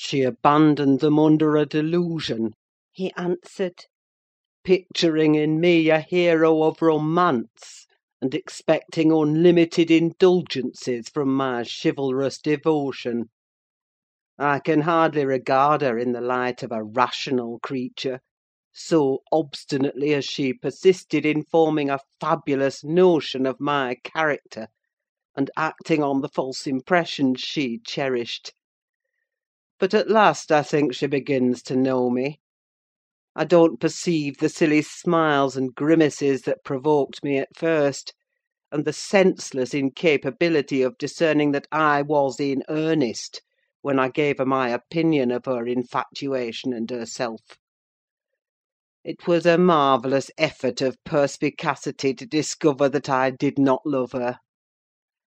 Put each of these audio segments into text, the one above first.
"She abandoned them under a delusion," he answered; "picturing in me a hero of romance, and expecting unlimited indulgences from my chivalrous devotion. I can hardly regard her in the light of a rational creature, so obstinately has she persisted in forming a fabulous notion of my character, and acting on the false impressions she cherished. But at last I think she begins to know me. I don't perceive the silly smiles and grimaces that provoked me at first, and the senseless incapability of discerning that I was in earnest when I gave her my opinion of her infatuation and herself. It was a marvellous effort of perspicacity to discover that I did not love her.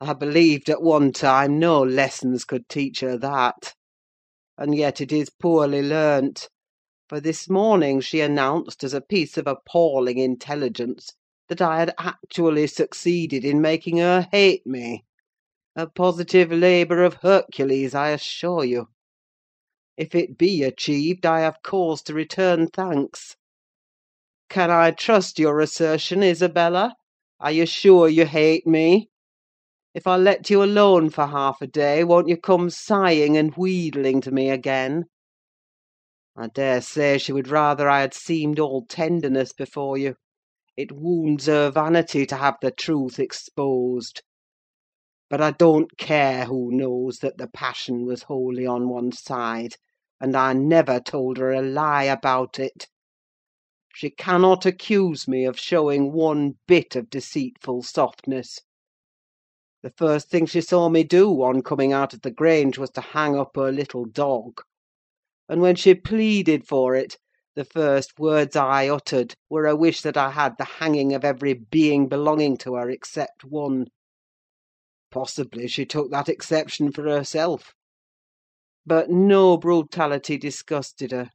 I believed at one time no lessons could teach her that. And yet it is poorly learnt; for this morning she announced, as a piece of appalling intelligence, that I had actually succeeded in making her hate me: a positive labour of Hercules, I assure you. If it be achieved, I have cause to return thanks. Can I trust your assertion, Isabella? Are you sure you hate me? If I let you alone for half a day, won't you come sighing and wheedling to me again? I dare say she would rather I had seemed all tenderness before you: it wounds her vanity to have the truth exposed. But I don't care who knows that the passion was wholly on one side, and I never told her a lie about it. She cannot accuse me of showing one bit of deceitful softness. The first thing she saw me do, on coming out of the Grange, was to hang up her little dog; and when she pleaded for it, the first words I uttered were a wish that I had the hanging of every being belonging to her except one. Possibly she took that exception for herself. But no brutality disgusted her.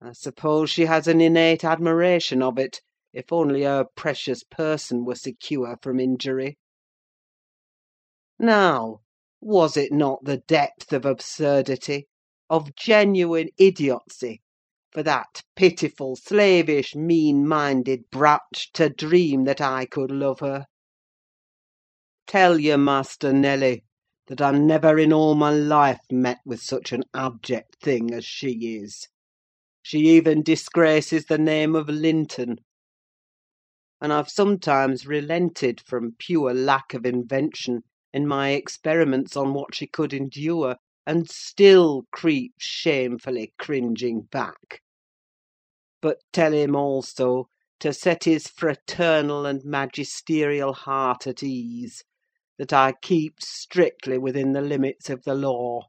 I suppose she has an innate admiration of it, if only her precious person were secure from injury. Now, was it not the depth of absurdity, of genuine idiocy, for that pitiful, slavish, mean minded brat to dream that I could love her? Tell your master, Nelly, that I never in all my life met with such an abject thing as she is. She even disgraces the name of Linton; and I've sometimes relented from pure lack of invention in my experiments on what she could endure, and still creeps shamefully cringing back. But tell him also, to set his fraternal and magisterial heart at ease, that I keep strictly within the limits of the law.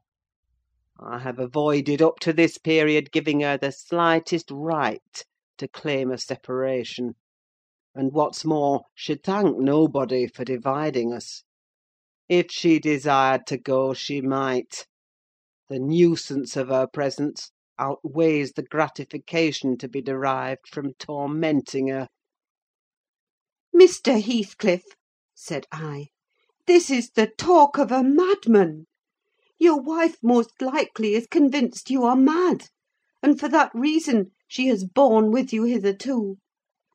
I have avoided up to this period giving her the slightest right to claim a separation; and, what's more, should thank nobody for dividing us. If she desired to go, she might: the nuisance of her presence outweighs the gratification to be derived from tormenting her." "Mr. Heathcliff," said I, "this is the talk of a madman. Your wife most likely is convinced you are mad, and for that reason she has borne with you hitherto;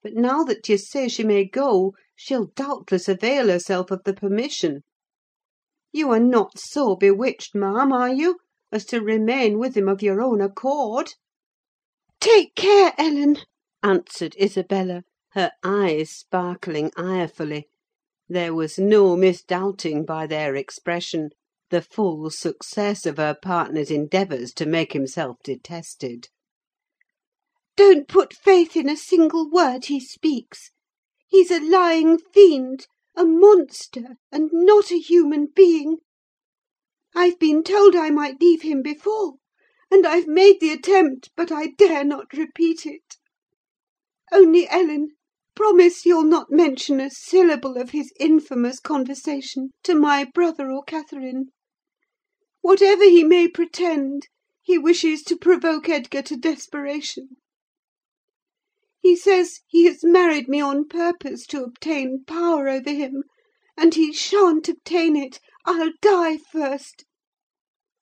but now that you say she may go, she'll doubtless avail herself of the permission. You are not so bewitched, ma'am, are you, as to remain with him of your own accord?" "Take care, Ellen!" answered Isabella, her eyes sparkling irefully: there was no misdoubting by their expression the full success of her partner's endeavours to make himself detested. "Don't put faith in a single word he speaks. He's a lying fiend, a monster, and not a human being. I've been told I might leave him before, and I've made the attempt, but I dare not repeat it. Only, Ellen, promise you'll not mention a syllable of his infamous conversation to my brother or Catherine. Whatever he may pretend, he wishes to provoke Edgar to desperation. He says he has married me on purpose to obtain power over him, and he shan't obtain it: I'll die first.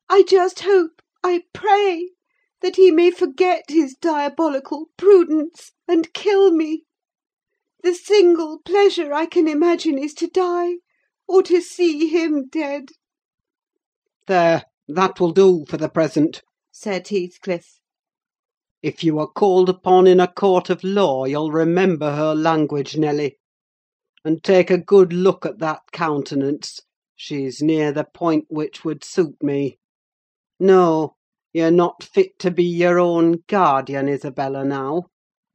I just hope, I pray that he may forget his diabolical prudence, and kill me. The single pleasure I can imagine is to die, or to see him dead." "There, that will do for the present," said Heathcliff. "If you are called upon in a court of law, you'll remember her language, Nelly. And take a good look at that countenance: she's near the point which would suit me. No, you're not fit to be your own guardian, Isabella, now;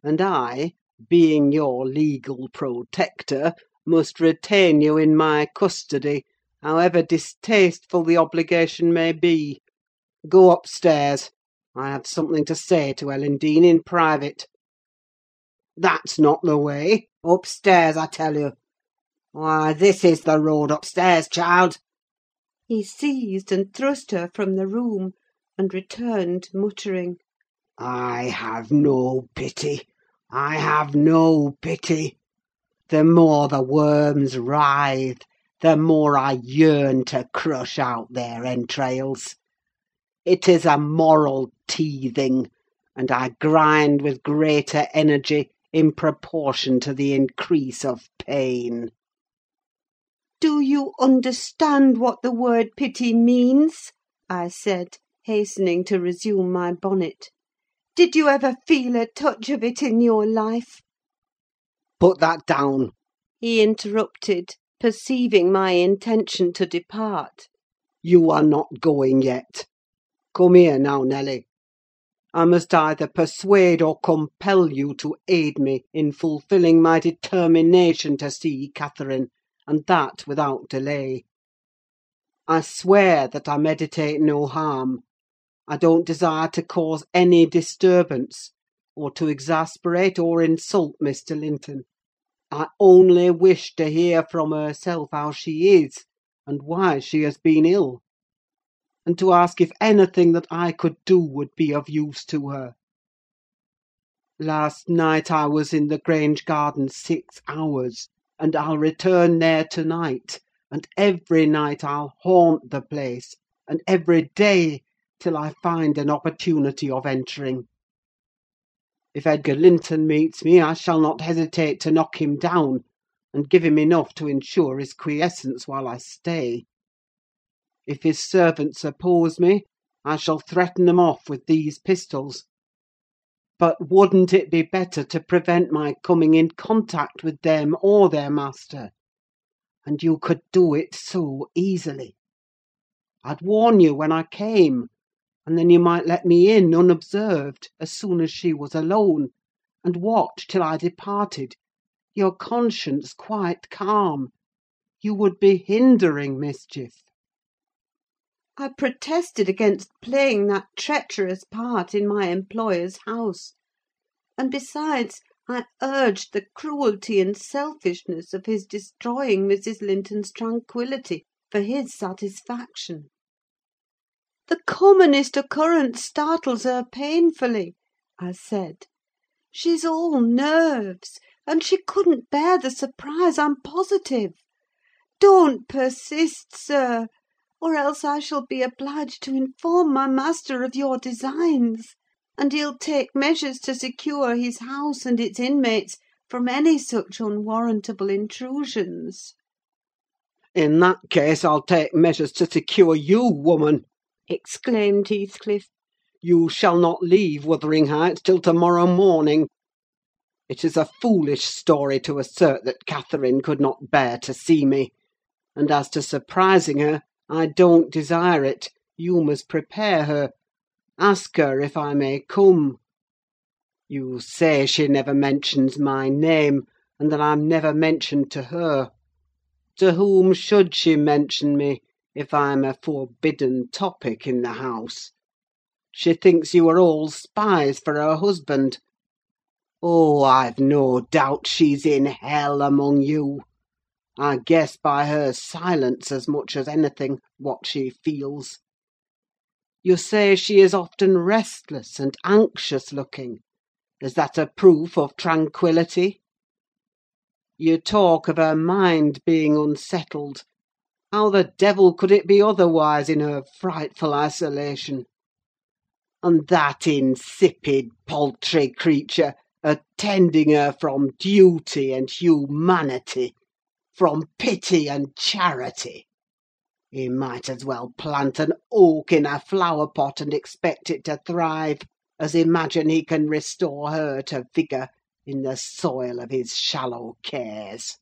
and I, being your legal protector, must retain you in my custody, however distasteful the obligation may be. Go upstairs: I have something to say to Ellen Dean in private. That's not the way! Upstairs, I tell you. Why, this is the road upstairs, child!" He seized and thrust her from the room, and returned muttering, "I have no pity! I have no pity! The more the worms writhe, the more I yearn to crush out their entrails. It is a moral teething, and I grind with greater energy in proportion to the increase of pain. "Do you understand what the word pity means?" I said, hastening to resume my bonnet. "Did you ever feel a touch of it in your life?" "Put that down!" he interrupted, perceiving my intention to depart. "You are not going yet. Come here now, Nelly. I must either persuade or compel you to aid me in fulfilling my determination to see Catherine, and that without delay. I swear that I meditate no harm. I don't desire to cause any disturbance, or to exasperate or insult Mr. Linton. I only wish to hear from herself how she is, and why she has been ill; and to ask if anything that I could do would be of use to her. Last night I was in the Grange garden six hours, and I'll return there to night, and every night I'll haunt the place, and every day till I find an opportunity of entering. If Edgar Linton meets me, I shall not hesitate to knock him down, and give him enough to ensure his quiescence while I stay. If his servants oppose me, I shall threaten them off with these pistols. But wouldn't it be better to prevent my coming in contact with them or their master? And you could do it so easily. I'd warn you when I came, and then you might let me in unobserved, as soon as she was alone, and watch till I departed, your conscience quite calm. You would be hindering mischief." I protested against playing that treacherous part in my employer's house; and, besides, I urged the cruelty and selfishness of his destroying Mrs. Linton's tranquillity for his satisfaction. "The commonest occurrence startles her painfully," I said. "She's all nerves, and she couldn't bear the surprise, I'm positive. Don't persist, sir, or else I shall be obliged to inform my master of your designs, and he'll take measures to secure his house and its inmates from any such unwarrantable intrusions." "In that case, I'll take measures to secure you, woman!" exclaimed Heathcliff. "You shall not leave Wuthering Heights till to morrow morning. It is a foolish story to assert that Catherine could not bear to see me; and as to surprising her, I don't desire it: you must prepare her. Ask her if I may come. You say she never mentions my name, and that I'm never mentioned to her. To whom should she mention me? if I'm a forbidden topic in the house. She thinks you are all spies for her husband. Oh, I've no doubt she's in hell among you. I guess by her silence as much as anything what she feels. You say she is often restless and anxious looking. Is that a proof of tranquillity? You talk of her mind being unsettled how the devil could it be otherwise in her frightful isolation? and that insipid, paltry creature attending her from duty and humanity, from pity and charity! He might as well plant an oak in a flower pot and expect it to thrive, as imagine he can restore her to vigour in the soil of his shallow cares.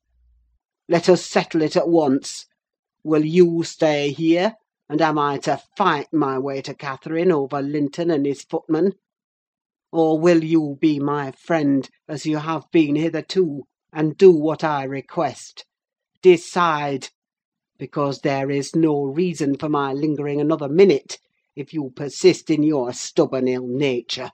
Let us settle it at once. Will you stay here, and am I to fight my way to Catherine over Linton and his footman? Or will you be my friend, as you have been hitherto, and do what I request? Decide! because there is no reason for my lingering another minute, if you persist in your stubborn ill nature.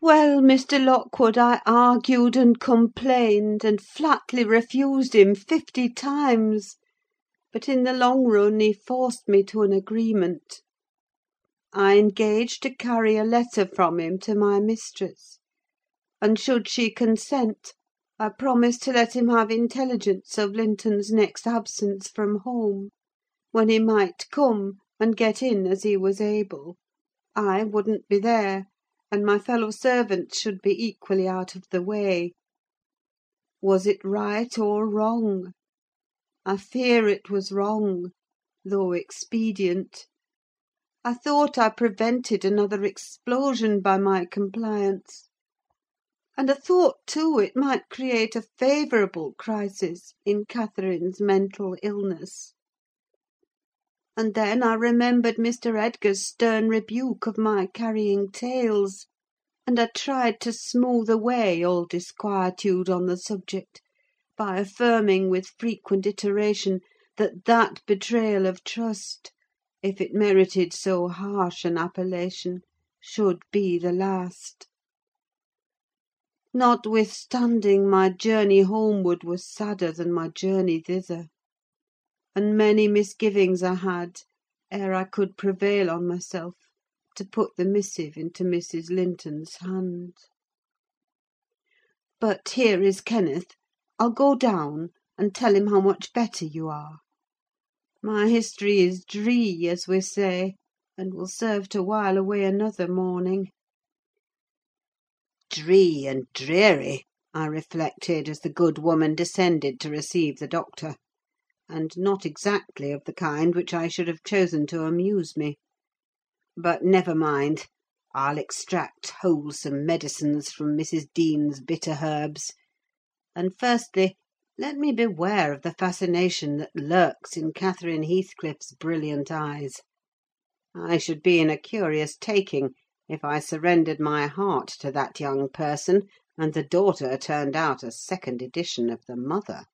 Well, Mr. Lockwood, I argued and complained, and flatly refused him fifty times; but in the long run he forced me to an agreement. I engaged to carry a letter from him to my mistress; and should she consent, I promised to let him have intelligence of Linton's next absence from home, when he might come and get in as he was able. I wouldn't be there, and my fellow servants should be equally out of the way. Was it right or wrong? I fear it was wrong, though expedient. I thought I prevented another explosion by my compliance; and I thought, too, it might create a favourable crisis in Catherine's mental illness. And then I remembered Mr. Edgar's stern rebuke of my carrying tales, and I tried to smooth away all disquietude on the subject by affirming with frequent iteration that that betrayal of trust, if it merited so harsh an appellation, should be the last. Notwithstanding, my journey homeward was sadder than my journey thither; and many misgivings I had ere I could prevail on myself to put the missive into Mrs. Linton's hand. But here is Kenneth: I'll go down and tell him how much better you are. My history is dree, as we say, and will serve to while away another morning. Dree and dreary, I reflected, as the good woman descended to receive the doctor; and not exactly of the kind which I should have chosen to amuse me. But never mind: I'll extract wholesome medicines from Mrs. Dean's bitter herbs; and, firstly, let me beware of the fascination that lurks in Catherine Heathcliff's brilliant eyes. I should be in a curious taking if I surrendered my heart to that young person, and the daughter turned out a second edition of the mother.